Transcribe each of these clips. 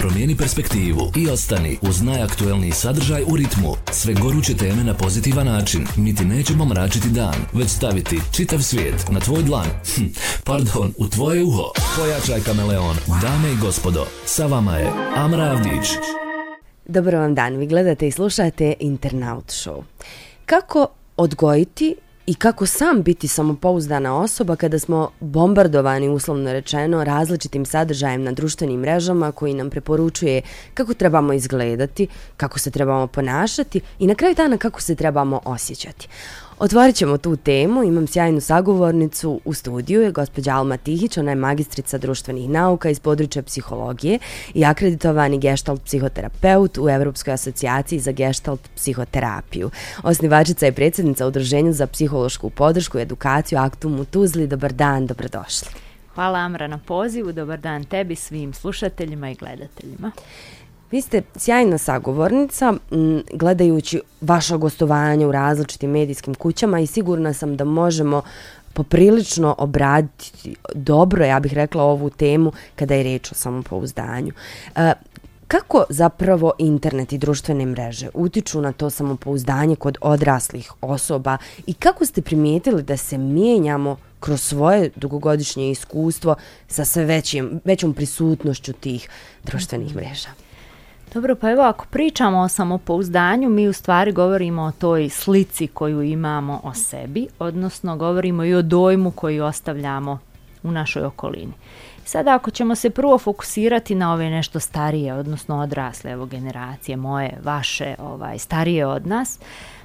Promijeni perspektivu i ostani uz najaktuelniji sadržaj u ritmu. Sve goruće teme na pozitivan način. Niti nećemo mračiti dan, već staviti čitav svijet na tvoj dlan. Hm, pardon, u tvoje uho. Pojačaj kameleon. Dame i gospodo, sa vama je Amra Avdić. Dobro vam dan, vi gledate i slušate Internaut Show. Kako odgojiti i kako sam biti samopouzdana osoba kada smo bombardovani, uslovno rečeno, različitim sadržajem na društvenim mrežama koji nam preporučuje kako trebamo izgledati, kako se trebamo ponašati i na kraju dana kako se trebamo osjećati. Otvorit ćemo tu temu, imam sjajnu sagovornicu u studiju, je gospođa Alma Tihić, ona je magistrica društvenih nauka iz područja psihologije i akreditovani geštalt psihoterapeut u Evropskoj asocijaciji za geštalt psihoterapiju. Osnivačica je predsjednica Udruženja za psihološku podršku i edukaciju Aktum u Tuzli. Dobar dan, dobrodošli. Hvala Amra na pozivu, dobar dan tebi, svim slušateljima i gledateljima. Vi ste sjajna sagovornica, gledajući vaša gostovanja u različitim medijskim kućama i sigurna sam da možemo poprilično obraditi dobro, ja bih rekla, ovu temu kada je reč o samopouzdanju. E, kako zapravo internet i društvene mreže utiču na to samopouzdanje kod odraslih osoba i kako ste primijetili da se mijenjamo kroz svoje dugogodišnje iskustvo sa sve većim, većom prisutnošću tih društvenih mreža? Dobro, pa evo ako pričamo o samopouzdanju, mi u stvari govorimo o toj slici koju imamo o sebi, odnosno govorimo i o dojmu koji ostavljamo u našoj okolini. Sada ako ćemo se prvo fokusirati na ove nešto starije, odnosno odrasle evo generacije, moje, vaše, ovaj starije od nas,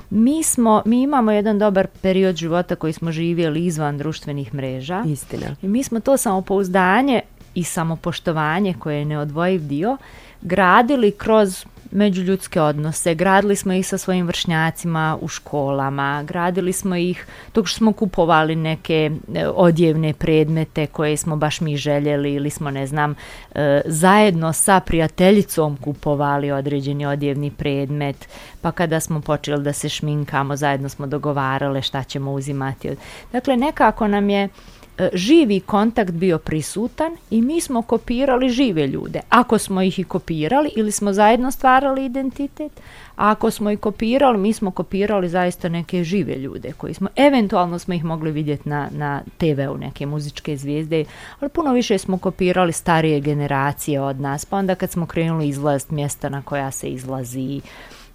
mi smo mi imamo jedan dobar period života koji smo živjeli izvan društvenih mreža. Istina. I mi smo to samopouzdanje i samopoštovanje koje je neodvojiv dio gradili kroz međuljudske odnose, gradili smo ih sa svojim vršnjacima u školama, gradili smo ih dok smo kupovali neke e, odjevne predmete koje smo baš mi željeli ili smo, ne znam, e, zajedno sa prijateljicom kupovali određeni odjevni predmet, pa kada smo počeli da se šminkamo, zajedno smo dogovarale šta ćemo uzimati. Dakle, nekako nam je E, živi kontakt bio prisutan i mi smo kopirali žive ljude. Ako smo ih i kopirali ili smo zajedno stvarali identitet, a ako smo ih kopirali, mi smo kopirali zaista neke žive ljude koji smo, eventualno smo ih mogli vidjeti na, na TV-u, neke muzičke zvijezde, ali puno više smo kopirali starije generacije od nas, pa onda kad smo krenuli izlaziti mjesta na koja se izlazi,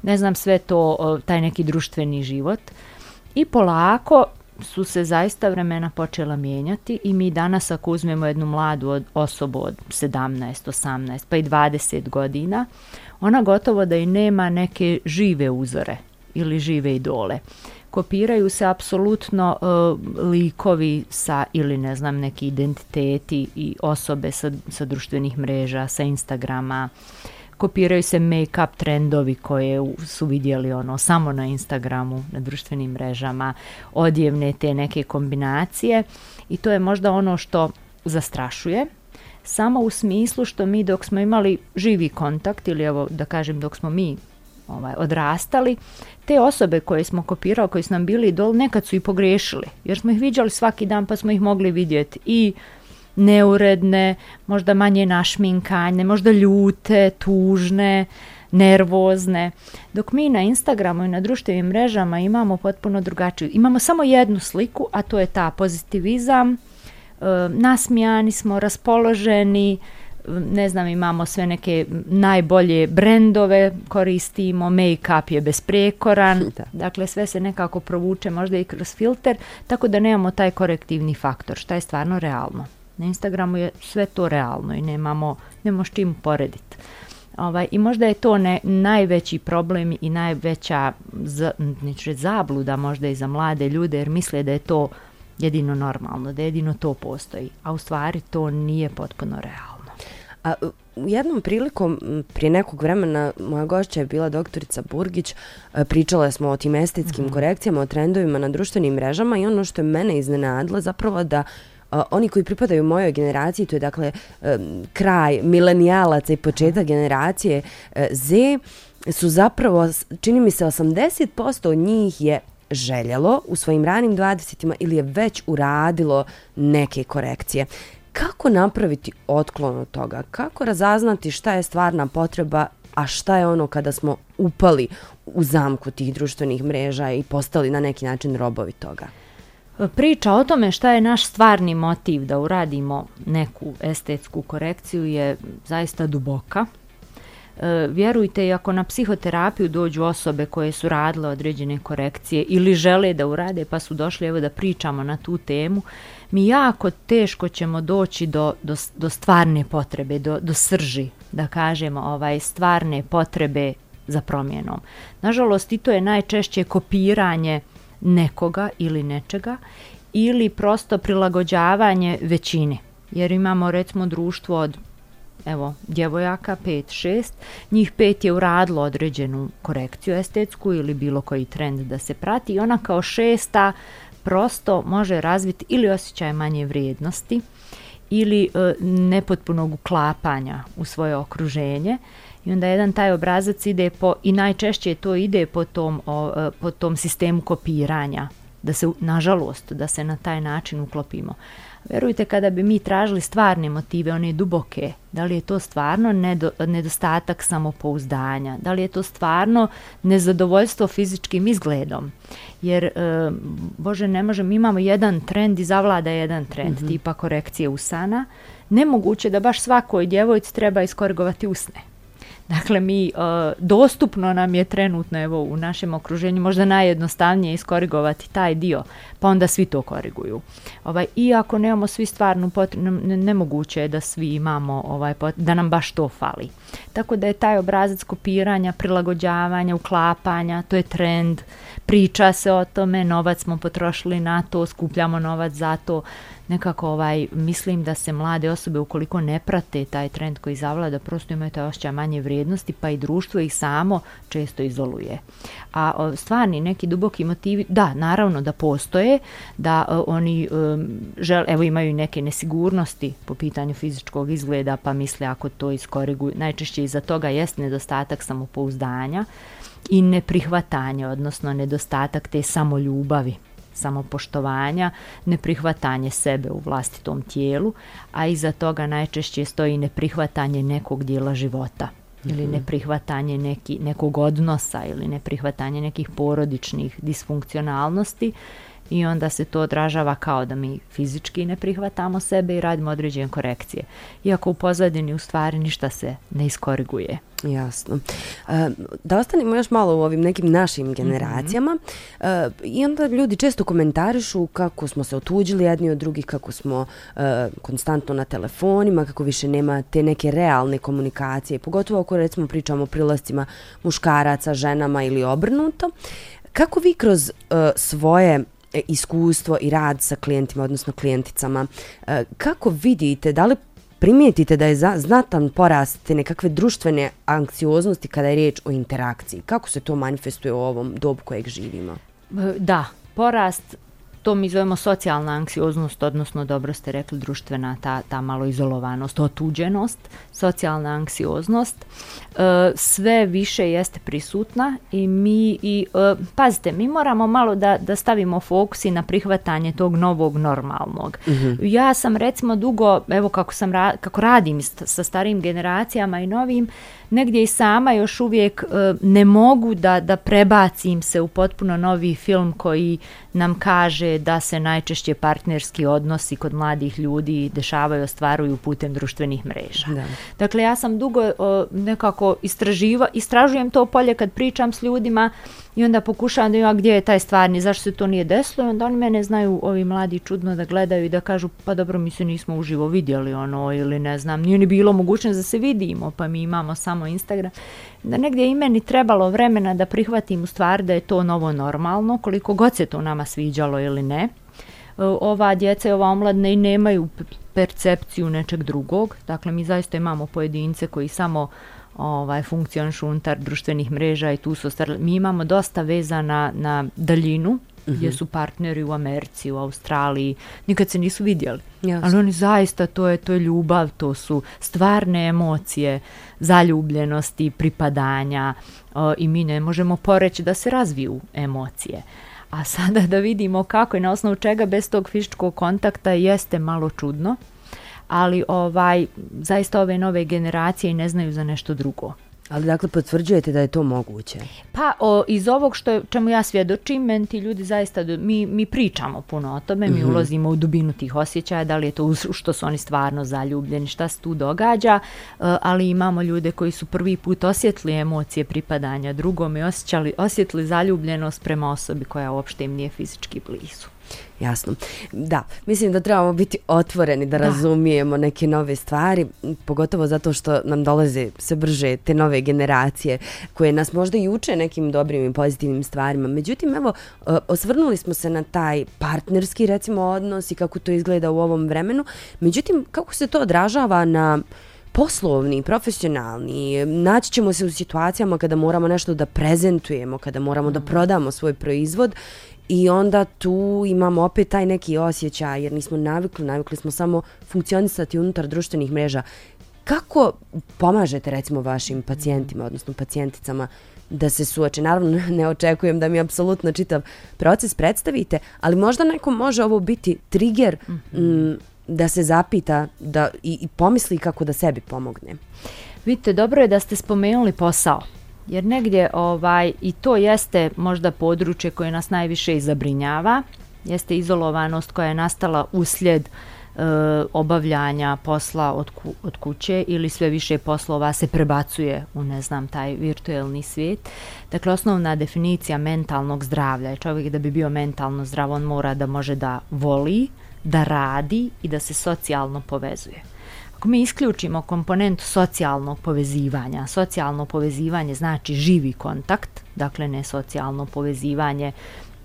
ne znam sve to, taj neki društveni život, i polako su se zaista vremena počela mijenjati i mi danas ako uzmemo jednu mladu od, osobu od 17, 18 pa i 20 godina, ona gotovo da i nema neke žive uzore ili žive idole. Kopiraju se apsolutno e, likovi sa ili ne znam neki identiteti i osobe sa, sa društvenih mreža, sa Instagrama, e, kopiraju se make-up trendovi koje su vidjeli ono samo na Instagramu, na društvenim mrežama, odjevne te neke kombinacije. I to je možda ono što zastrašuje, samo u smislu što mi dok smo imali živi kontakt ili evo da kažem dok smo mi ovaj, odrastali, te osobe koje smo kopirali, koji su nam bili idol, nekad su i pogrešili, jer smo ih viđali svaki dan pa smo ih mogli vidjeti i neuredne, možda manje našminkanje, možda ljute, tužne, nervozne. Dok mi na Instagramu i na društvenim mrežama imamo potpuno drugačiju. Imamo samo jednu sliku, a to je ta pozitivizam. E, nasmijani smo, raspoloženi, ne znam, imamo sve neke najbolje brendove, koristimo, make-up je besprekoran, dakle sve se nekako provuče možda i kroz filter, tako da nemamo taj korektivni faktor, šta je stvarno realno. Na Instagramu je sve to realno i nemamo, nemamo s čim porediti. Ovaj, I možda je to ne, najveći problem i najveća z, neću zabluda možda i za mlade ljude jer misle da je to jedino normalno, da jedino to postoji. A u stvari to nije potpuno realno. A, u jednom prilikom prije nekog vremena moja gošća je bila doktorica Burgić, pričala smo o tim estetskim mm -hmm. korekcijama, o trendovima na društvenim mrežama i ono što je mene iznenadilo zapravo da oni koji pripadaju mojoj generaciji, to je dakle kraj milenijalaca i početak generacije uh, Z, su zapravo, čini mi se, 80% od njih je željelo u svojim ranim 20 ili je već uradilo neke korekcije. Kako napraviti otklon od toga? Kako razaznati šta je stvarna potreba, a šta je ono kada smo upali u zamku tih društvenih mreža i postali na neki način robovi toga? Priča o tome šta je naš stvarni motiv da uradimo neku estetsku korekciju je zaista duboka. E, vjerujte, i ako na psihoterapiju dođu osobe koje su radile određene korekcije ili žele da urade pa su došli evo da pričamo na tu temu, mi jako teško ćemo doći do, do, do stvarne potrebe, do, do srži, da kažemo, ovaj, stvarne potrebe za promjenom. Nažalost, i to je najčešće kopiranje nekoga ili nečega ili prosto prilagođavanje većine. Jer imamo recimo društvo od evo, djevojaka, 5-6, njih pet je uradilo određenu korekciju estetsku ili bilo koji trend da se prati i ona kao šesta prosto može razviti ili osjećaj manje vrijednosti ili e, nepotpunog uklapanja u svoje okruženje i onda jedan taj obrazac ide po, i najčešće to ide po tom, o, e, po tom sistemu kopiranja, da se, nažalost, da se na taj način uklopimo. Verujte, kada bi mi tražili stvarne motive, one duboke, da li je to stvarno nedo, nedostatak samopouzdanja, da li je to stvarno nezadovoljstvo fizičkim izgledom, jer, e, Bože, ne možemo, mi imamo jedan trend i zavlada jedan trend, mm -hmm. tipa korekcije usana, nemoguće da baš svakoj djevojci treba iskorigovati usne. Dakle, mi, uh, dostupno nam je trenutno evo, u našem okruženju možda najjednostavnije iskorigovati taj dio, pa onda svi to koriguju. Ovaj, iako nemamo svi stvarnu potrebu, nemoguće je da svi imamo, ovaj, da nam baš to fali. Tako da je taj obrazac kopiranja, prilagođavanja, uklapanja, to je trend, priča se o tome, novac smo potrošili na to, skupljamo novac za to, nekako ovaj mislim da se mlade osobe ukoliko ne prate taj trend koji zavlada prosto imaju taj osjećaj manje vrijednosti pa i društvo ih samo često izoluje. A o, stvarni neki duboki motivi da naravno da postoje da o, oni um, žel, evo imaju neke nesigurnosti po pitanju fizičkog izgleda pa misle ako to iskoriguju najčešće iza toga jest nedostatak samopouzdanja i neprihvatanje odnosno nedostatak te samoljubavi samopoštovanja, neprihvatanje sebe u vlastitom tijelu, a iza toga najčešće stoji neprihvatanje nekog dijela života ili mhm. neprihvatanje neki, nekog odnosa ili neprihvatanje nekih porodičnih disfunkcionalnosti i onda se to odražava kao da mi fizički ne prihvatamo sebe i radimo određene korekcije. Iako u pozadini u stvari ništa se ne iskoriguje. Jasno. E, da ostanemo još malo u ovim nekim našim mhm. generacijama mm -hmm. e, i onda ljudi često komentarišu kako smo se otuđili jedni od drugih, kako smo e, konstantno na telefonima, kako više nema te neke realne komunikacije, pogotovo ako recimo pričamo o prilascima muškaraca, ženama ili obrnuto. Kako vi kroz svoje E, iskustvo i rad sa klijentima, odnosno klijenticama. E, kako vidite, da li primijetite da je znatan porast te nekakve društvene anksioznosti kada je riječ o interakciji? Kako se to manifestuje u ovom dobu kojeg živimo? Da, porast to mi zovemo socijalna anksioznost, odnosno dobro ste rekli društvena, ta, ta malo izolovanost, otuđenost, socijalna anksioznost, e, sve više jeste prisutna i mi, i, e, pazite, mi moramo malo da, da stavimo fokus i na prihvatanje tog novog normalnog. Mm -hmm. Ja sam recimo dugo, evo kako, sam ra kako radim sa starim generacijama i novim, negdje i sama još uvijek e, ne mogu da, da prebacim se u potpuno novi film koji nam kaže da se najčešće partnerski odnosi kod mladih ljudi dešavaju, ostvaruju putem društvenih mreža. Da. Dakle, ja sam dugo e, nekako istraživa, istražujem to polje kad pričam s ljudima i onda pokušavam da ima gdje je taj stvarni, zašto se to nije desilo i onda oni mene znaju, ovi mladi čudno da gledaju i da kažu pa dobro mi se nismo uživo vidjeli ono ili ne znam, nije ni bilo mogućnost da se vidimo pa mi imamo samo Instagram. Da negdje i meni trebalo vremena da prihvatim u stvar da je to novo normalno, koliko god se to nama sviđalo ili ne. E, ova djeca i ova omladna i nemaju percepciju nečeg drugog, dakle mi zaista imamo pojedince koji samo ovaj funkcionišu unutar društvenih mreža i tu su ostali. Mi imamo dosta veza na, na daljinu, Mm -hmm. gdje su partneri u Americi, u Australiji, nikad se nisu vidjeli. Jasne. Ali oni zaista, to je, to je ljubav, to su stvarne emocije, zaljubljenosti, pripadanja o, i mi ne možemo poreći da se razviju emocije. A sada da vidimo kako i na osnovu čega bez tog fizičkog kontakta jeste malo čudno ali ovaj zaista ove nove generacije ne znaju za nešto drugo. Ali dakle potvrđujete da je to moguće? Pa o, iz ovog što čemu ja svjedočim, meni ti ljudi zaista, mi, mi pričamo puno o tome, mi mm -hmm. ulazimo u dubinu tih osjećaja, da li je to što su oni stvarno zaljubljeni, šta se tu događa, uh, ali imamo ljude koji su prvi put osjetili emocije pripadanja drugom i osjećali, osjetili zaljubljenost prema osobi koja uopšte im nije fizički blizu. Jasno. Da, mislim da trebamo biti otvoreni da, da razumijemo neke nove stvari, pogotovo zato što nam dolaze sve brže te nove generacije koje nas možda i uče nekim dobrim i pozitivnim stvarima. Međutim, evo, e, osvrnuli smo se na taj partnerski, recimo, odnos i kako to izgleda u ovom vremenu. Međutim, kako se to odražava na poslovni, profesionalni, naći ćemo se u situacijama kada moramo nešto da prezentujemo, kada moramo da prodamo svoj proizvod I onda tu imamo opet taj neki osjećaj jer nismo navikli, navikli smo samo funkcionisati unutar društvenih mreža. Kako pomažete recimo vašim pacijentima, odnosno pacijenticama da se suoče? Naravno ne očekujem da mi apsolutno čitav proces predstavite, ali možda neko može ovo biti trigger mhm. m, da se zapita da, i, i pomisli kako da sebi pomogne. Vidite, dobro je da ste spomenuli posao jer negdje ovaj i to jeste možda područje koje nas najviše izabrinjava, jeste izolovanost koja je nastala uslijed e, obavljanja posla od, ku, od kuće ili sve više poslova se prebacuje u ne znam taj virtuelni svijet. Dakle, osnovna definicija mentalnog zdravlja je čovjek da bi bio mentalno zdrav, on mora da može da voli, da radi i da se socijalno povezuje. Ako mi isključimo komponentu socijalnog povezivanja, socijalno povezivanje znači živi kontakt, dakle ne socijalno povezivanje,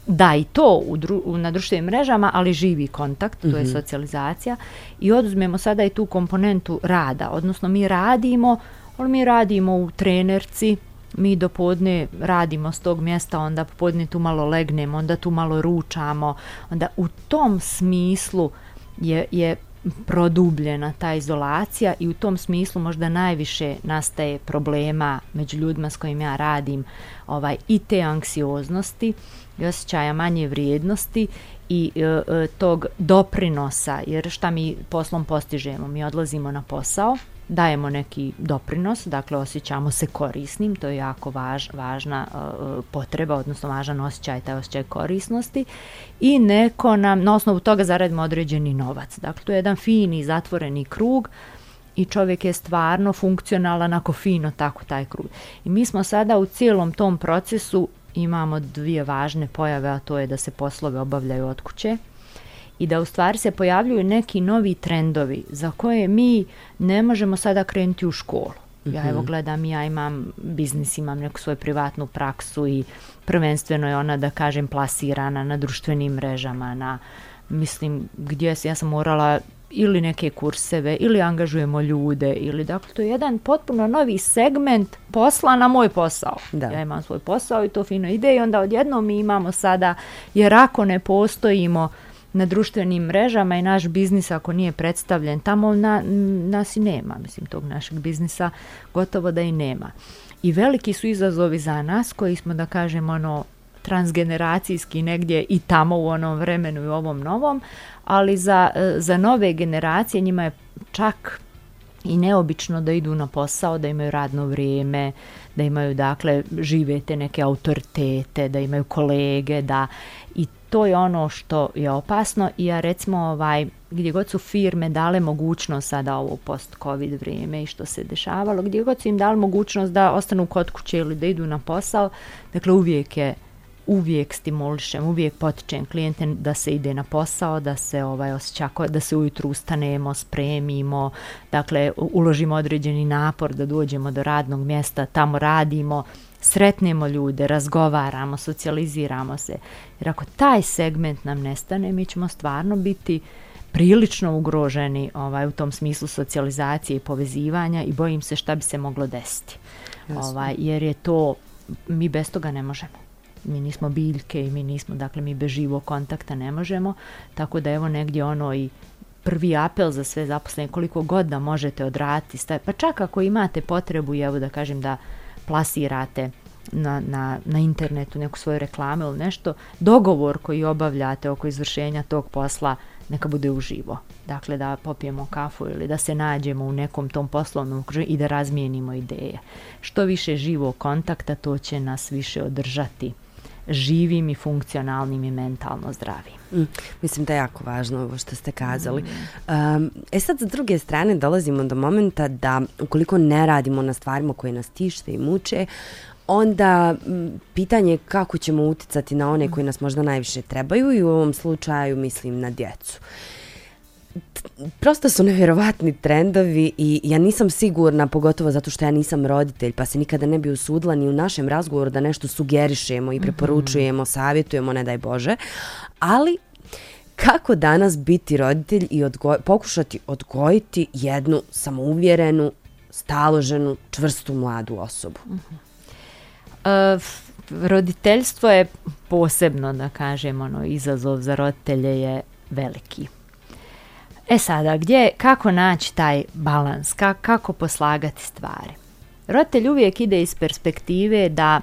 da i to u dru, na društvenim mrežama, ali živi kontakt, to mm -hmm. je mhm. socijalizacija, i oduzmemo sada i tu komponentu rada, odnosno mi radimo, ali mi radimo u trenerci, mi do podne radimo s tog mjesta, onda podne tu malo legnemo, onda tu malo ručamo, onda u tom smislu je, je produbljena ta izolacija i u tom smislu možda najviše nastaje problema među ljudima s kojim ja radim ovaj i te anksioznosti i osjećaja manje vrijednosti i e, e tog doprinosa jer šta mi poslom postižemo? Mi odlazimo na posao dajemo neki doprinos, dakle osjećamo se korisnim, to je jako važ, važna uh, potreba, odnosno važan osjećaj, taj osjećaj korisnosti i neko nam, na osnovu toga zaradimo određeni novac. Dakle, to je jedan fini, zatvoreni krug i čovjek je stvarno funkcionalan ako fino tako taj krug. I mi smo sada u cijelom tom procesu imamo dvije važne pojave, a to je da se poslove obavljaju od kuće, i da u stvari se pojavljuju neki novi trendovi za koje mi ne možemo sada krenuti u školu. Ja evo mhm. gledam, ja imam biznis, imam neku svoju privatnu praksu i prvenstveno je ona, da kažem, plasirana na društvenim mrežama, na, mislim, gdje se, ja sam morala ili neke kurseve, ili angažujemo ljude, ili dakle, to je jedan potpuno novi segment posla na moj posao. Da. Ja imam svoj posao i to fino ide i onda odjednom mi imamo sada, jer ako ne postojimo, na društvenim mrežama i naš biznis ako nije predstavljen tamo na, nas i nema mislim tog našeg biznisa gotovo da i nema. I veliki su izazovi za nas koji smo da kažemo ono transgeneracijski negdje i tamo u onom vremenu i ovom novom ali za, za nove generacije njima je čak i neobično da idu na posao, da imaju radno vrijeme, da imaju dakle živete neke autoritete, da imaju kolege, da to je ono što je opasno i ja recimo ovaj gdje god su firme dale mogućnost sada ovo post covid vrijeme i što se dešavalo gdje god su im dali mogućnost da ostanu kod kuće ili da idu na posao dakle uvijek je uvijek stimulišem, uvijek potičem klijente da se ide na posao, da se ovaj osjećako, da se ujutru ustanemo, spremimo, dakle uložimo određeni napor da dođemo do radnog mjesta, tamo radimo, sretnemo ljude, razgovaramo, socijaliziramo se. Jer ako taj segment nam nestane, mi ćemo stvarno biti prilično ugroženi ovaj, u tom smislu socijalizacije i povezivanja i bojim se šta bi se moglo desiti. Ovaj, jer je to, mi bez toga ne možemo. Mi nismo biljke i mi nismo, dakle mi bez živog kontakta ne možemo. Tako da evo negdje ono i prvi apel za sve zaposlene koliko god da možete odraditi. Pa čak ako imate potrebu, evo da kažem da plasirate na, na, na internetu neku svoju reklamu ili nešto, dogovor koji obavljate oko izvršenja tog posla neka bude uživo. Dakle, da popijemo kafu ili da se nađemo u nekom tom poslovnom okruženju i da razmijenimo ideje. Što više živo kontakta, to će nas više održati živim i funkcionalnim i mentalno zdravim. Mm, mislim da je jako važno ovo što ste kazali. Mm. Um, e sad, s druge strane, dolazimo do momenta da ukoliko ne radimo na stvarima koje nas tište i muče, onda m, pitanje je kako ćemo uticati na one koji nas možda najviše trebaju i u ovom slučaju mislim na djecu. Prosto su nevjerovatni trendovi i ja nisam sigurna, pogotovo zato što ja nisam roditelj, pa se nikada ne bi usudila ni u našem razgovoru da nešto sugerišemo i preporučujemo, mm -hmm. savjetujemo, ne daj Bože. Ali kako danas biti roditelj i odgoj, pokušati odgojiti jednu samouvjerenu, staloženu, čvrstu mladu osobu? Mm -hmm. Uh, roditeljstvo je posebno, da kažem, ono, izazov za roditelje je veliki. E sada, gdje, kako naći taj balans, ka, kako poslagati stvari? Roditelj uvijek ide iz perspektive da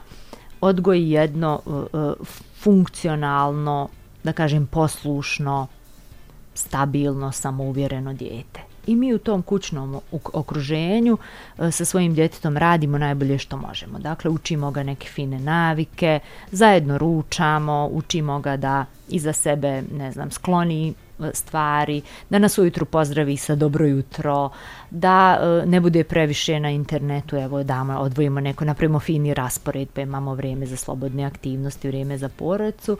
odgoji jedno uh, uh funkcionalno, da kažem, poslušno, stabilno, samouvjereno dijete i mi u tom kućnom okruženju uh, sa svojim djetetom radimo najbolje što možemo. Dakle, učimo ga neke fine navike, zajedno ručamo, učimo ga da iza sebe, ne znam, skloni stvari, da nas ujutru pozdravi sa dobro jutro, da e, ne bude previše na internetu, evo damo, odvojimo neko, napravimo fini raspored, pa imamo vrijeme za slobodne aktivnosti, vrijeme za porodicu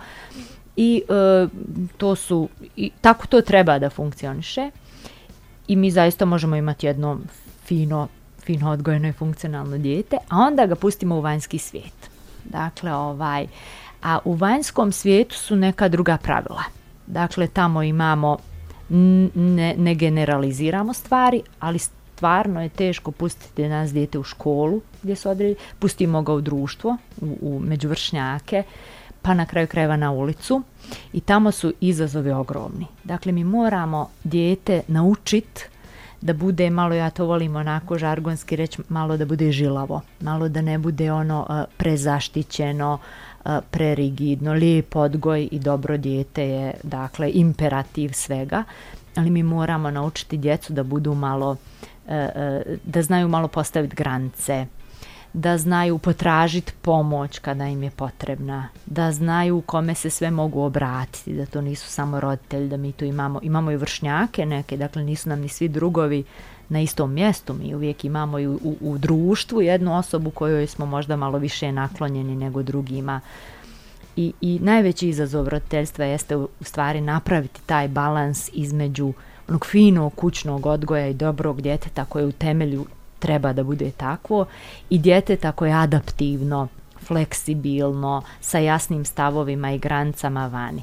i e, to su, i, tako to treba da funkcioniše i mi zaista možemo imati jedno fino, fino odgojeno i funkcionalno dijete, a onda ga pustimo u vanjski svijet. Dakle, ovaj, a u vanjskom svijetu su neka druga pravila. Dakle, tamo imamo, ne, ne generaliziramo stvari, ali stvarno je teško pustiti nas dijete u školu gdje se odredi, pustimo ga u društvo, u, u međuvršnjake, pa na kraju krajeva na ulicu i tamo su izazovi ogromni. Dakle, mi moramo dijete naučit da bude malo, ja to volim onako žargonski reći, malo da bude žilavo, malo da ne bude ono prezaštićeno, uh, prerigidno, lijep odgoj i dobro dijete je, dakle, imperativ svega, ali mi moramo naučiti djecu da budu malo, e, e, da znaju malo postaviti granice, da znaju potražiti pomoć kada im je potrebna, da znaju kome se sve mogu obratiti, da to nisu samo roditelji, da mi tu imamo, imamo i vršnjake neke, dakle nisu nam ni svi drugovi na istom mjestu, mi uvijek imamo i u, u, u društvu jednu osobu kojoj smo možda malo više naklonjeni nego drugima. I, i najveći izazov roditeljstva jeste u, u stvari napraviti taj balans između onog finog kućnog odgoja i dobrog djeteta koje u temelju treba da bude takvo i djeteta koje je adaptivno, fleksibilno, sa jasnim stavovima i granicama vani.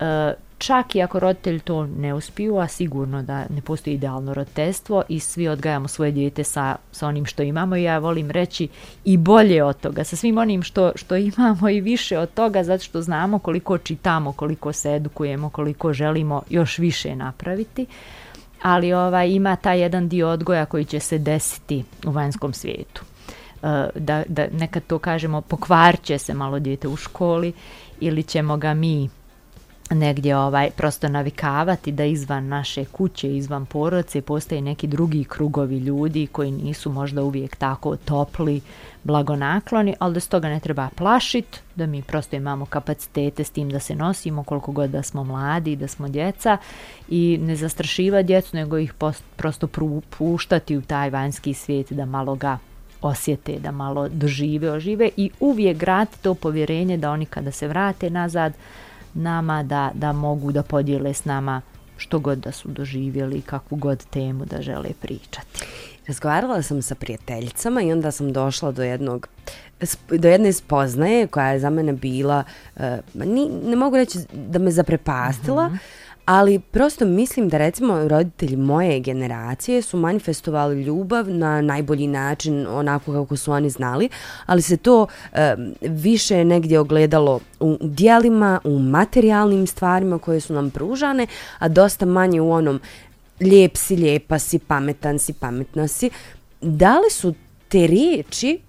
E, čak i ako roditelj to ne uspiju, a sigurno da ne postoji idealno roditeljstvo i svi odgajamo svoje dijete sa, sa onim što imamo i ja volim reći i bolje od toga, sa svim onim što, što imamo i više od toga zato što znamo koliko čitamo, koliko se edukujemo, koliko želimo još više napraviti. Ali ovaj ima taj jedan dio odgoja koji će se desiti u vanjskom svijetu. E, da, da nekad to kažemo pokvarće se malo dijete u školi ili ćemo ga mi negdje ovaj prosto navikavati da izvan naše kuće, izvan porodice postoje neki drugi krugovi ljudi koji nisu možda uvijek tako topli, blagonakloni, ali da s toga ne treba plašiti, da mi prosto imamo kapacitete s tim da se nosimo koliko god da smo mladi, da smo djeca i ne zastrašiva djecu, nego ih post, prosto puštati u taj vanjski svijet da malo ga osjete, da malo dožive, ožive i uvijek grati to povjerenje da oni kada se vrate nazad, nama da, da mogu da podijele s nama što god da su doživjeli, kakvu god temu da žele pričati. Razgovarala sam sa prijateljicama i onda sam došla do jednog do jedne spoznaje koja je za mene bila uh, ni, ne mogu reći da me zaprepastila, mm -hmm ali prosto mislim da recimo roditelji moje generacije su manifestovali ljubav na najbolji način onako kako su oni znali, ali se to e, više negdje ogledalo u dijelima, u materijalnim stvarima koje su nam pružane, a dosta manje u onom lijep si, lijepa si, pametan si, pametna si. Da li su te riječi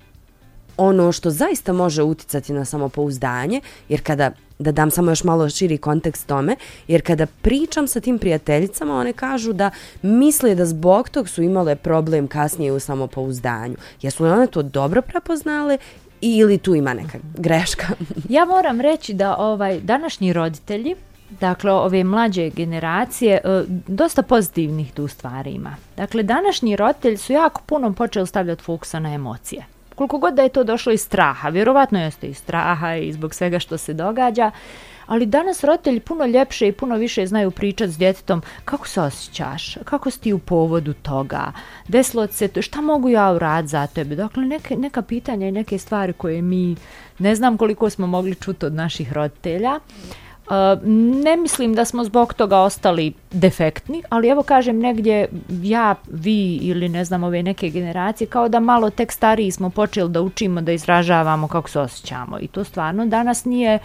ono što zaista može uticati na samopouzdanje, jer kada da dam samo još malo širi kontekst tome, jer kada pričam sa tim prijateljicama, one kažu da misle da zbog tog su imale problem kasnije u samopouzdanju. Jesu li one to dobro prepoznale ili tu ima neka greška? ja moram reći da ovaj današnji roditelji, dakle ove mlađe generacije, e, dosta pozitivnih tu stvari ima. Dakle, današnji roditelji su jako puno počeli stavljati fokusa na emocije koliko god da je to došlo iz straha, vjerovatno jeste iz straha i zbog svega što se događa, ali danas roditelji puno ljepše i puno više znaju pričati s djetetom. Kako se osjećaš, kako si ti u povodu toga, desilo se to, šta mogu ja urad za tebe. Dakle, neke, neka pitanja i neke stvari koje mi ne znam koliko smo mogli čuti od naših roditelja, Eh, ne mislim da smo zbog toga ostali defektni, ali evo kažem negdje ja, vi ili ne znam ove neke generacije kao da malo tek stariji smo počeli da učimo da izražavamo kako se osjećamo i to stvarno danas nije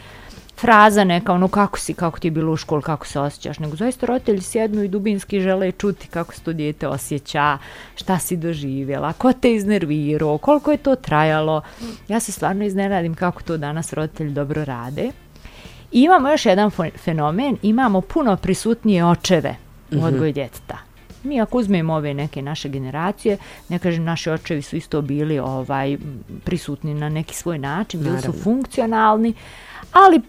fraza neka ono kako si, kako ti je bilo u školi, kako se osjećaš, nego zaista roditelji sjednu i dubinski žele čuti kako se to dijete osjeća, šta si doživjela, ko te iznervirao, koliko je to trajalo. Ja se stvarno iznenadim kako to danas roditelji dobro rade. I imamo još jedan fenomen, imamo puno prisutnije očeve u mhm. odgoju djeteta. Mi ako uzmemo ove neke naše generacije, ne kažem naši očevi su isto bili ovaj prisutni na neki svoj način, bili su funkcionalni, ali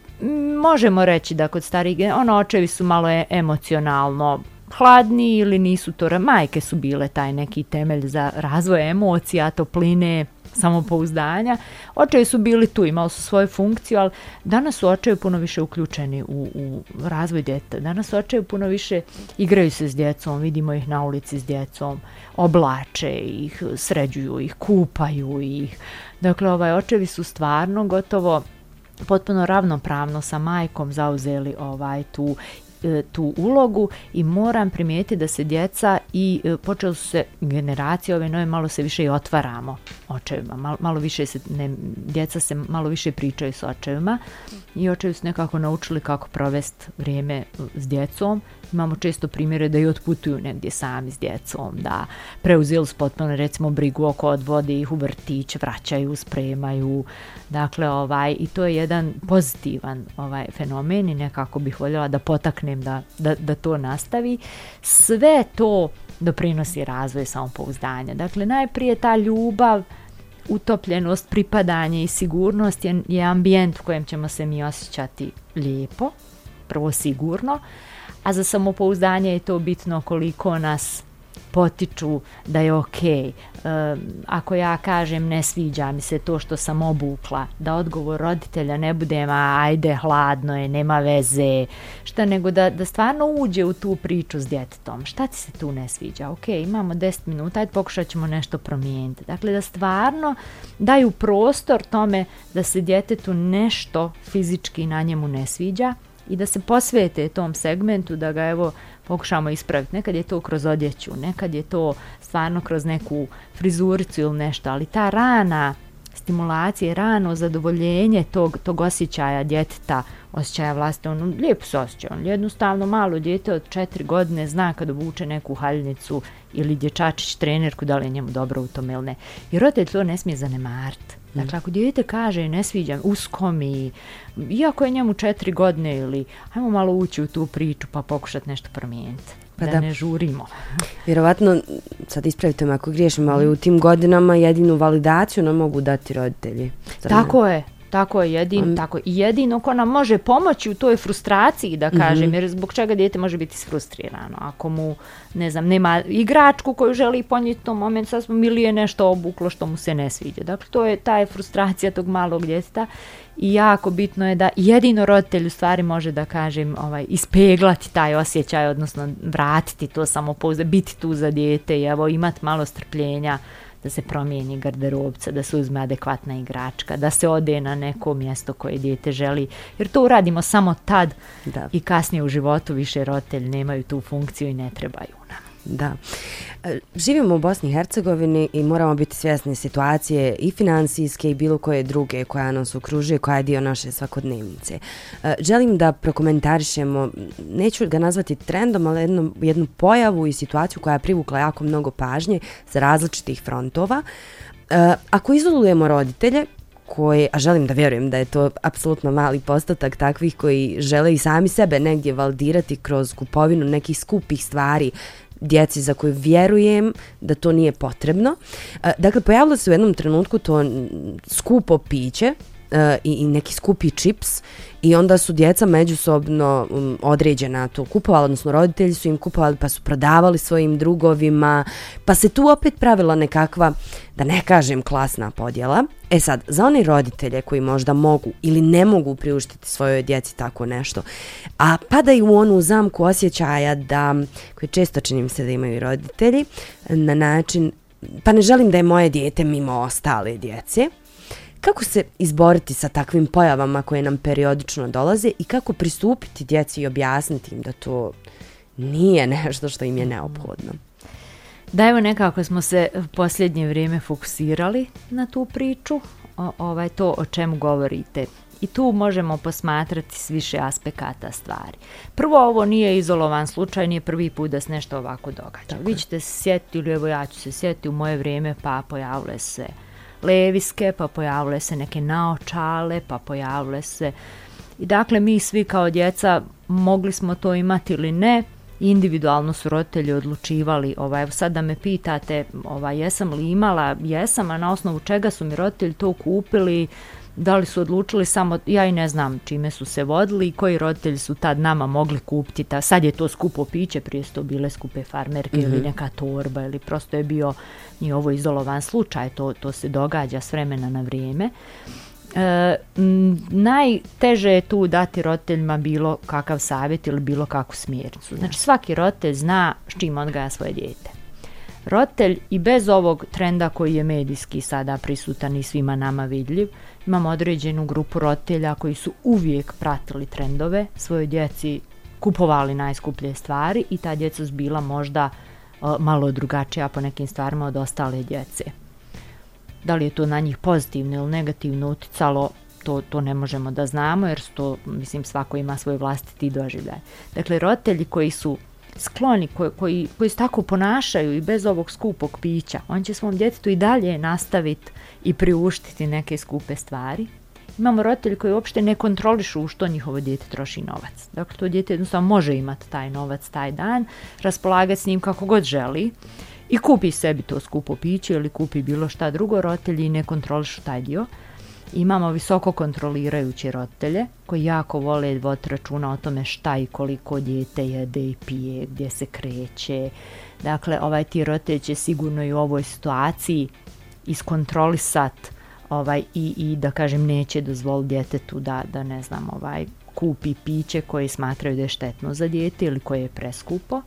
možemo reći da kod starih ono očevi su malo e, emocionalno hladni ili nisu to, majke su bile taj neki temelj za razvoj emocija, topline, samopouzdanja. Očevi su bili tu, imali su svoju funkciju, ali danas su očevi puno više uključeni u, u razvoj djeta. Danas su očevi puno više igraju se s djecom, vidimo ih na ulici s djecom, oblače ih, sređuju ih, kupaju ih. Dakle, ovaj, očevi su stvarno gotovo potpuno ravnopravno sa majkom zauzeli ovaj tu E, tu ulogu i moram primijetiti da se djeca i e, počeli su se generacije ove nove malo se više i otvaramo očevima, malo, malo više se ne, djeca se malo više pričaju s očevima i očevi su nekako naučili kako provesti vrijeme e, s djecom imamo često primjere da i otputuju negdje sami s djecom, da preuzeli su potpuno recimo brigu oko odvode ih u vrtić, vraćaju, spremaju. Dakle, ovaj, i to je jedan pozitivan ovaj fenomen i nekako bih voljela da potaknem da, da, da to nastavi. Sve to doprinosi razvoju samopouzdanja. Dakle, najprije ta ljubav, utopljenost, pripadanje i sigurnost je, je ambijent u kojem ćemo se mi osjećati lijepo, prvo sigurno, a za samopouzdanje je to bitno koliko nas potiču da je ok. ako ja kažem ne sviđa mi se to što sam obukla, da odgovor roditelja ne bude ma ajde hladno je, nema veze, šta nego da, da stvarno uđe u tu priču s djetetom. Šta ti se tu ne sviđa? Ok, imamo 10 minuta, ajde pokušat ćemo nešto promijeniti. Dakle, da stvarno daju prostor tome da se djetetu nešto fizički na njemu ne sviđa, i da se posvete tom segmentu, da ga evo pokušamo ispraviti. Nekad je to kroz odjeću, nekad je to stvarno kroz neku frizuricu ili nešto, ali ta rana stimulacija, rano zadovoljenje tog, tog osjećaja djeteta, osjećaja vlasti, ono lijepo se osjeća, on jednostavno malo dijete od četiri godine zna kad obuče neku haljnicu ili dječačić trenerku da li je njemu dobro u tome ili ne. I roditelj to ne smije zanemariti. Dakle, ako dijete kaže ne sviđa, usko mi, iako je njemu četiri godine ili ajmo malo ući u tu priču pa pokušati nešto promijeniti. Pa da, ne žurimo. Vjerovatno, sad ispravite me ako griješim, ali u tim godinama jedinu validaciju nam mogu dati roditelji. Tako je, tako je jedin, tako i jedino ko nam može pomoći u toj frustraciji da kažem, mm jer zbog čega dijete može biti frustrirano. Ako mu, ne znam, nema igračku koju želi ponijeti u moment sasvim ili je nešto obuklo što mu se ne sviđa. Dakle, to je ta je frustracija tog malog djeteta i jako bitno je da jedino roditelj u stvari može da kažem ovaj, ispeglati taj osjećaj, odnosno vratiti to samopouzdanje, biti tu za dijete i evo imati malo strpljenja da se promijeni garderobca, da se uzme adekvatna igračka, da se ode na neko mjesto koje dijete želi, jer to uradimo samo tad da. i kasnije u životu više roditelji nemaju tu funkciju i ne trebaju nam. Da. E, živimo u Bosni i Hercegovini i moramo biti svjesni situacije i financijske i bilo koje druge koja nas okružuje, koja je dio naše svakodnevnice. E, želim da prokomentarišemo, neću ga nazvati trendom, ali jednu, jednu pojavu i situaciju koja je privukla jako mnogo pažnje sa različitih frontova e, ako izolujemo roditelje, koje, a želim da vjerujem da je to apsolutno mali postotak takvih koji žele i sami sebe negdje valdirati kroz kupovinu nekih skupih stvari djeci za koju vjerujem da to nije potrebno. E, dakle, pojavilo se u jednom trenutku to skupo piće e, i, i neki skupi čips i onda su djeca međusobno um, određena to kupovala, odnosno roditelji su im kupovali pa su prodavali svojim drugovima, pa se tu opet pravila nekakva, da ne kažem klasna podjela. E sad, za one roditelje koji možda mogu ili ne mogu priuštiti svojoj djeci tako nešto, a padaju u onu zamku osjećaja da, koji često činim se da imaju roditelji, na način, pa ne želim da je moje dijete mimo ostale djece, Kako se izboriti sa takvim pojavama koje nam periodično dolaze i kako pristupiti djeci i objasniti im da to nije nešto što im je neophodno? Da evo nekako smo se posljednje vrijeme fokusirali na tu priču, o, ovaj, to o čemu govorite. I tu možemo posmatrati s više aspekata stvari. Prvo, ovo nije izolovan slučaj, nije prvi put da se nešto ovako događa. Tako Vi ćete se sjetiti, ili evo ja ću se sjetiti u moje vrijeme, pa pojavile se uh, leviske, pa pojavile se neke naočale, pa pojavile se... I dakle, mi svi kao djeca mogli smo to imati ili ne, individualno su roditelji odlučivali, ovaj, evo sad da me pitate, ovaj, jesam li imala, jesam, a na osnovu čega su mi roditelji to kupili, da li su odlučili samo, ja i ne znam čime su se vodili i koji roditelji su tad nama mogli kupiti, ta, sad je to skupo piće, prije su to bile skupe farmerke mm -hmm. ili mhm. neka torba ili prosto je bio ni ovo izolovan slučaj, to, to se događa s vremena na vrijeme. E, m, najteže je tu dati roditeljima bilo kakav savjet ili bilo kakvu smjernicu. Znači svaki roditelj zna s čim odgaja svoje dijete. Roditelj i bez ovog trenda koji je medijski sada prisutan i svima nama vidljiv, imamo određenu grupu roditelja koji su uvijek pratili trendove, svojoj djeci kupovali najskuplje stvari i ta djeca su bila možda e, malo drugačija po nekim stvarima od ostale djece. Da li je to na njih pozitivno ili negativno uticalo, to, to ne možemo da znamo jer to, mislim, svako ima svoj vlastiti doživljaj. Dakle, roditelji koji su skloni, koji, koji, koji se tako ponašaju i bez ovog skupog pića, on će svom djetetu i dalje nastaviti i priuštiti neke skupe stvari. Imamo roditelji koji uopšte ne kontrolišu u što njihovo djete troši novac. Dakle, to djete jednostavno može imati taj novac taj dan, raspolagati s njim kako god želi i kupi sebi to skupo piće ili kupi bilo šta drugo, roditelji ne kontrolišu taj dio. Imamo visoko kontrolirajuće roditelje koji jako vole voditi računa o tome šta i koliko djete jede i pije, gdje se kreće. Dakle, ovaj ti roditelj će sigurno i u ovoj situaciji iskontrolisat ovaj i i da kažem neće dozvoliti djetetu da da ne znam ovaj kupi piće koje smatraju da je štetno za dijete ili koje je preskupo.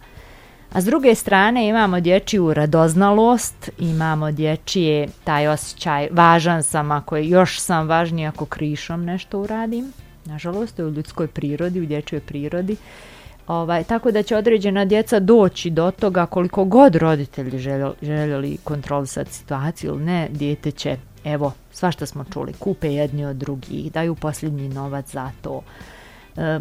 A s druge strane imamo dječju radoznalost, imamo dječije taj osjećaj važan sam ako je još sam važniji ako krišom nešto uradim. Nažalost, je u ljudskoj prirodi, u dječjoj prirodi. Ovaj, tako da će određena djeca doći do toga koliko god roditelji željeli, željeli kontrolisati situaciju ili ne, dijete će, evo, sva što smo čuli, kupe jedni od drugih, daju posljednji novac za to. E,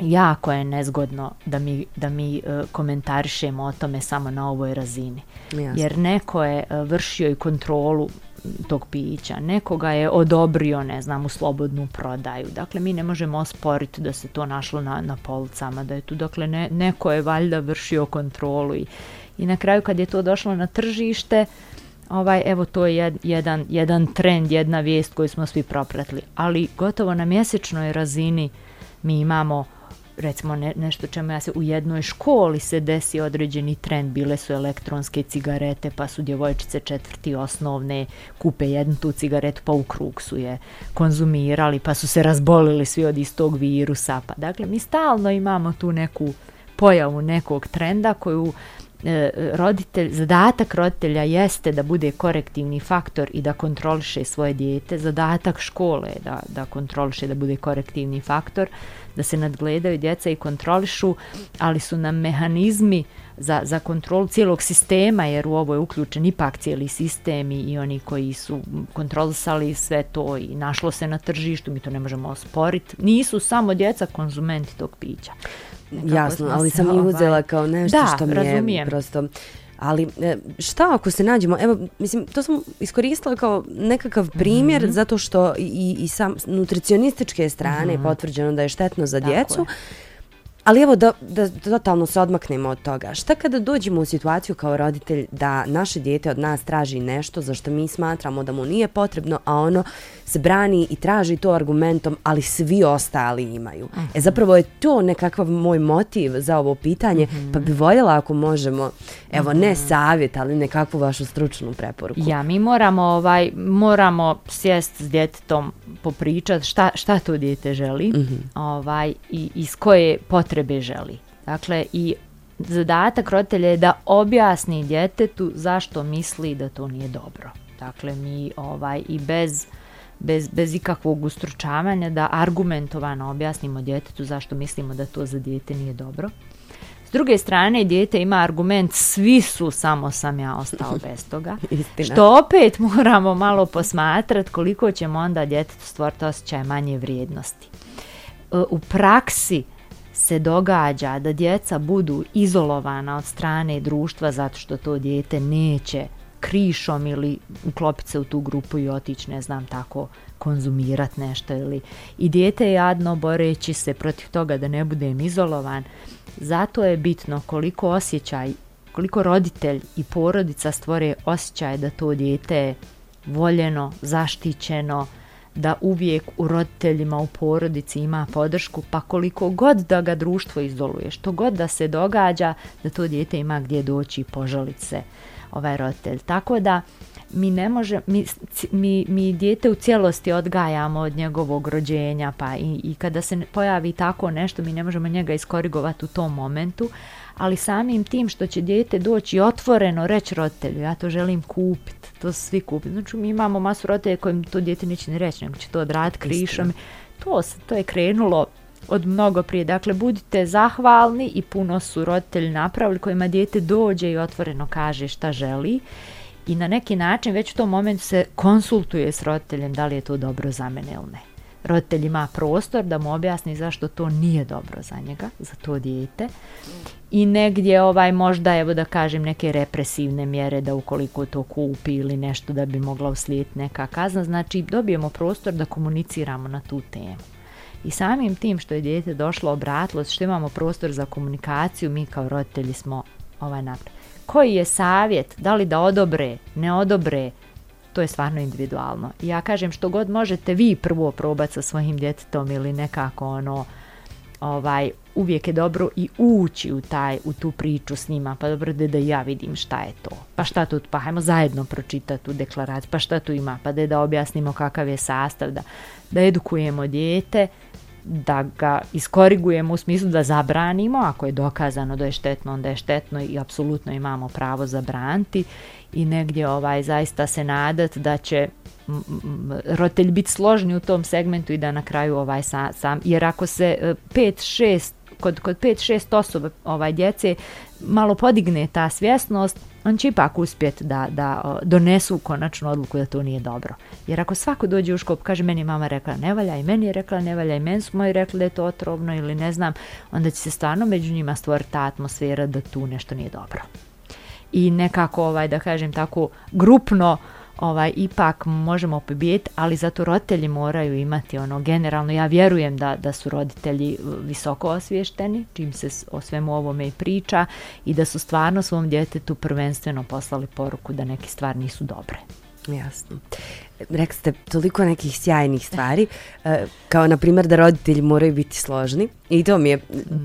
jako je nezgodno da mi, da mi e, komentarišemo o tome samo na ovoj razini. Jasno. Jer neko je e, vršio i kontrolu tog pića, nekoga je odobrio, ne znam, u slobodnu prodaju. Dakle, mi ne možemo osporiti da se to našlo na, na policama, da je tu, dakle, ne, neko je valjda vršio kontrolu i, i na kraju kad je to došlo na tržište, ovaj, evo to je jedan, jedan trend, jedna vijest koju smo svi propratili. Ali gotovo na mjesečnoj razini mi imamo recimo ne, nešto čemu ja se u jednoj školi se desi određeni trend, bile su elektronske cigarete, pa su djevojčice četvrti osnovne kupe jednu tu cigaretu, pa u krug su je konzumirali, pa su se razbolili svi od istog virusa. Pa, dakle, mi stalno imamo tu neku pojavu nekog trenda koju E, roditelj, zadatak roditelja jeste da bude korektivni faktor i da kontroliše svoje dijete. Zadatak škole je da, da kontroliše, da bude korektivni faktor, da se nadgledaju djeca i kontrolišu, ali su nam mehanizmi za, za kontrolu cijelog sistema, jer u ovo je uključen ipak cijeli sistem i, i oni koji su kontrolisali sve to i našlo se na tržištu, mi to ne možemo osporiti. Nisu samo djeca konzumenti tog pića. Jasno, ali sam i uzela ovaj, kao nešto da, što mi razumijem. je prosto Ali e, šta ako se nađemo, evo, mislim, to sam iskoristila kao nekakav primjer Mhm. zato što i, i sam nutricionističke strane je potvrđeno da je štetno za Tako djecu. je. Ali evo da, da totalno se odmaknemo od toga. Šta kada dođemo u situaciju kao roditelj da naše dijete od nas traži nešto za što mi smatramo da mu nije potrebno, a ono se brani i traži to argumentom, ali svi ostali imaju. E zapravo je to nekakav moj motiv za ovo pitanje, pa bi voljela ako možemo, evo ne savjet, ali nekakvu vašu stručnu preporuku. Ja, mi moramo, ovaj, moramo sjest s djetetom popričat šta, šta to dijete želi ovaj, i iz koje potrebe želi. Dakle, i zadatak roditelja je da objasni djetetu zašto misli da to nije dobro. Dakle, mi ovaj, i bez, bez, bez ikakvog ustručavanja da argumentovano objasnimo djetetu zašto mislimo da to za dijete nije dobro. S druge strane, dijete ima argument, svi su, samo sam ja ostao bez toga. Istina. Što opet moramo malo posmatrati koliko ćemo onda djetetu stvoriti osjećaj manje vrijednosti. E, U praksi se događa da djeca budu izolovana od strane društva zato što to dijete neće krišom ili uklopiti se u tu grupu i otići, ne znam, tako konzumirat nešto ili i dijete je jadno boreći se protiv toga da ne budem izolovan. Zato je bitno koliko osjećaj, koliko roditelj i porodica stvore osjećaj da to dijete je voljeno, zaštićeno, da uvijek u roditeljima, u porodici ima podršku, pa koliko god da ga društvo izoluje, što god da se događa, da to dijete ima gdje doći i požaliti se ovaj roditelj. Tako da mi ne može, mi, mi, mi dijete u cijelosti odgajamo od njegovog rođenja, pa i, i kada se ne- pojavi tako nešto, mi ne možemo njega iskorigovati u tom momentu, ali samim tim što će dijete doći otvoreno reći roditelju, ja to želim kupiti, to svi kupiti. Znači mi imamo masu roditelja kojim to dijete neće ni reći, nego će to odraditi krišom. To, to je krenulo od mnogo prije. Dakle, budite zahvalni i puno su roditelji napravili kojima dijete dođe i otvoreno kaže šta želi i na neki način već u tom momentu se konsultuje s roditeljem da li je to dobro za mene ili ne. Roditelj ima prostor da mu objasni zašto to nije dobro za njega, za to dijete i negdje ovaj možda evo da kažem neke represivne mjere da ukoliko to kupi ili nešto da bi mogla uslijediti neka kazna, znači dobijemo prostor da komuniciramo na tu temu. I samim tim što je dijete došlo, obratilo se, što imamo prostor za komunikaciju, mi kao roditelji smo ovaj napravili. Koji je savjet, da li da odobre, ne odobre, to je stvarno individualno. Ja kažem što god možete vi prvo probati sa svojim djetetom ili nekako ono, ovaj, uvijek je dobro i ući u taj u tu priču s njima, pa dobro da, da ja vidim šta je to. Pa šta tu, pa hajmo zajedno pročitati tu deklaraciju, pa šta tu ima, pa da da objasnimo kakav je sastav, da, da edukujemo dijete, da ga iskorigujemo u smislu da zabranimo, ako je dokazano da je štetno, onda je štetno i apsolutno imamo pravo zabraniti i negdje ovaj zaista se nadat da će roditelj biti složni u tom segmentu i da na kraju ovaj sam, sam, jer ako se e, 5-6 kod, kod 5-6 osoba ovaj djece malo podigne ta svjesnost, on će ipak uspjeti da, da donesu konačnu odluku da to nije dobro. Jer ako svako dođe u školu kaže meni mama rekla ne valja i meni je rekla ne valja i meni su moji rekli da je to otrovno ili ne znam, onda će se stvarno među njima stvoriti ta atmosfera da tu nešto nije dobro. I nekako ovaj da kažem tako grupno ovaj ipak možemo pobijeti, ali zato roditelji moraju imati ono generalno, ja vjerujem da, da su roditelji eh, visoko osviješteni, čim se o svemu ovome i priča i da su stvarno svom djetetu prvenstveno poslali poruku da neke stvari nisu dobre. Jasno. Rekli ste toliko nekih sjajnih stvari, e, kao na primjer da roditelji moraju biti složni i to mi je,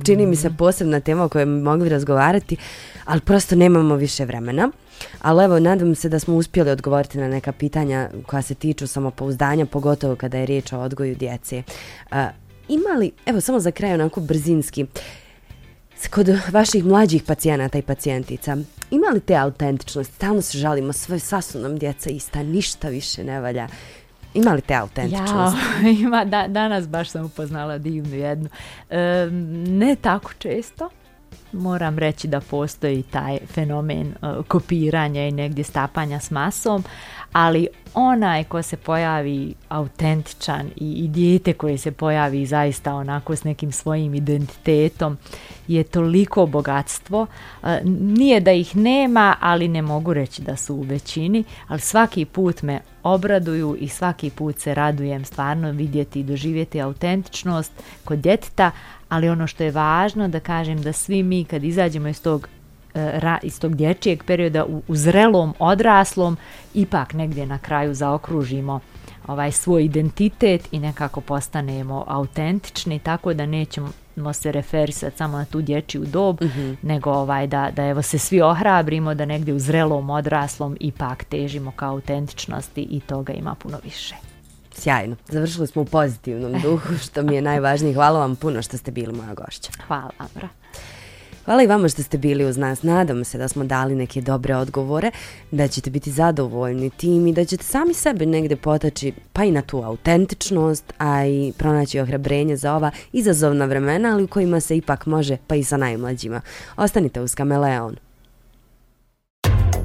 čini mi se posebna tema o kojoj mogli razgovarati, ali prosto nemamo više vremena. Ali evo, nadam se da smo uspjeli odgovoriti na neka pitanja koja se tiču samopouzdanja, pogotovo kada je riječ o odgoju djece. E, ima li, evo samo za kraj onako brzinski, kod vaših mlađih pacijenata i pacijentica, ima li te autentičnost? Stalno se žalimo, sve, sva su nam djeca ista, ništa više ne valja. Ima li te autentičnost? Ja, ima, da, danas baš sam upoznala divnu jednu. E, ne tako često, moram reći da postoji taj fenomen uh, kopiranja i negdje stapanja s masom, ali onaj ko se pojavi autentičan i, i dijete koje se pojavi zaista onako s nekim svojim identitetom je toliko bogatstvo. E, nije da ih nema, ali ne mogu reći da su u većini, ali svaki put me obraduju i svaki put se radujem stvarno vidjeti i doživjeti autentičnost kod djeteta, ali ono što je važno da kažem da svi mi kad izađemo iz tog ra, iz tog dječijeg perioda u, u zrelom, odraslom, ipak negdje na kraju zaokružimo ovaj svoj identitet i nekako postanemo autentični, tako da nećemo se referisati samo na tu dječju dob, mm -hmm. nego ovaj da, da evo se svi ohrabrimo da negdje u zrelom odraslom ipak težimo ka autentičnosti i toga ima puno više. Sjajno. Završili smo u pozitivnom duhu, što mi je najvažnije. Hvala vam puno što ste bili moja gošća. Hvala, Amra. Hvala i vama što ste bili uz nas. Nadamo se da smo dali neke dobre odgovore, da ćete biti zadovoljni tim i da ćete sami sebe negde potaći pa i na tu autentičnost, a i pronaći ohrabrenje za ova izazovna vremena, ali u kojima se ipak može pa i sa najmlađima. Ostanite uz Kameleon.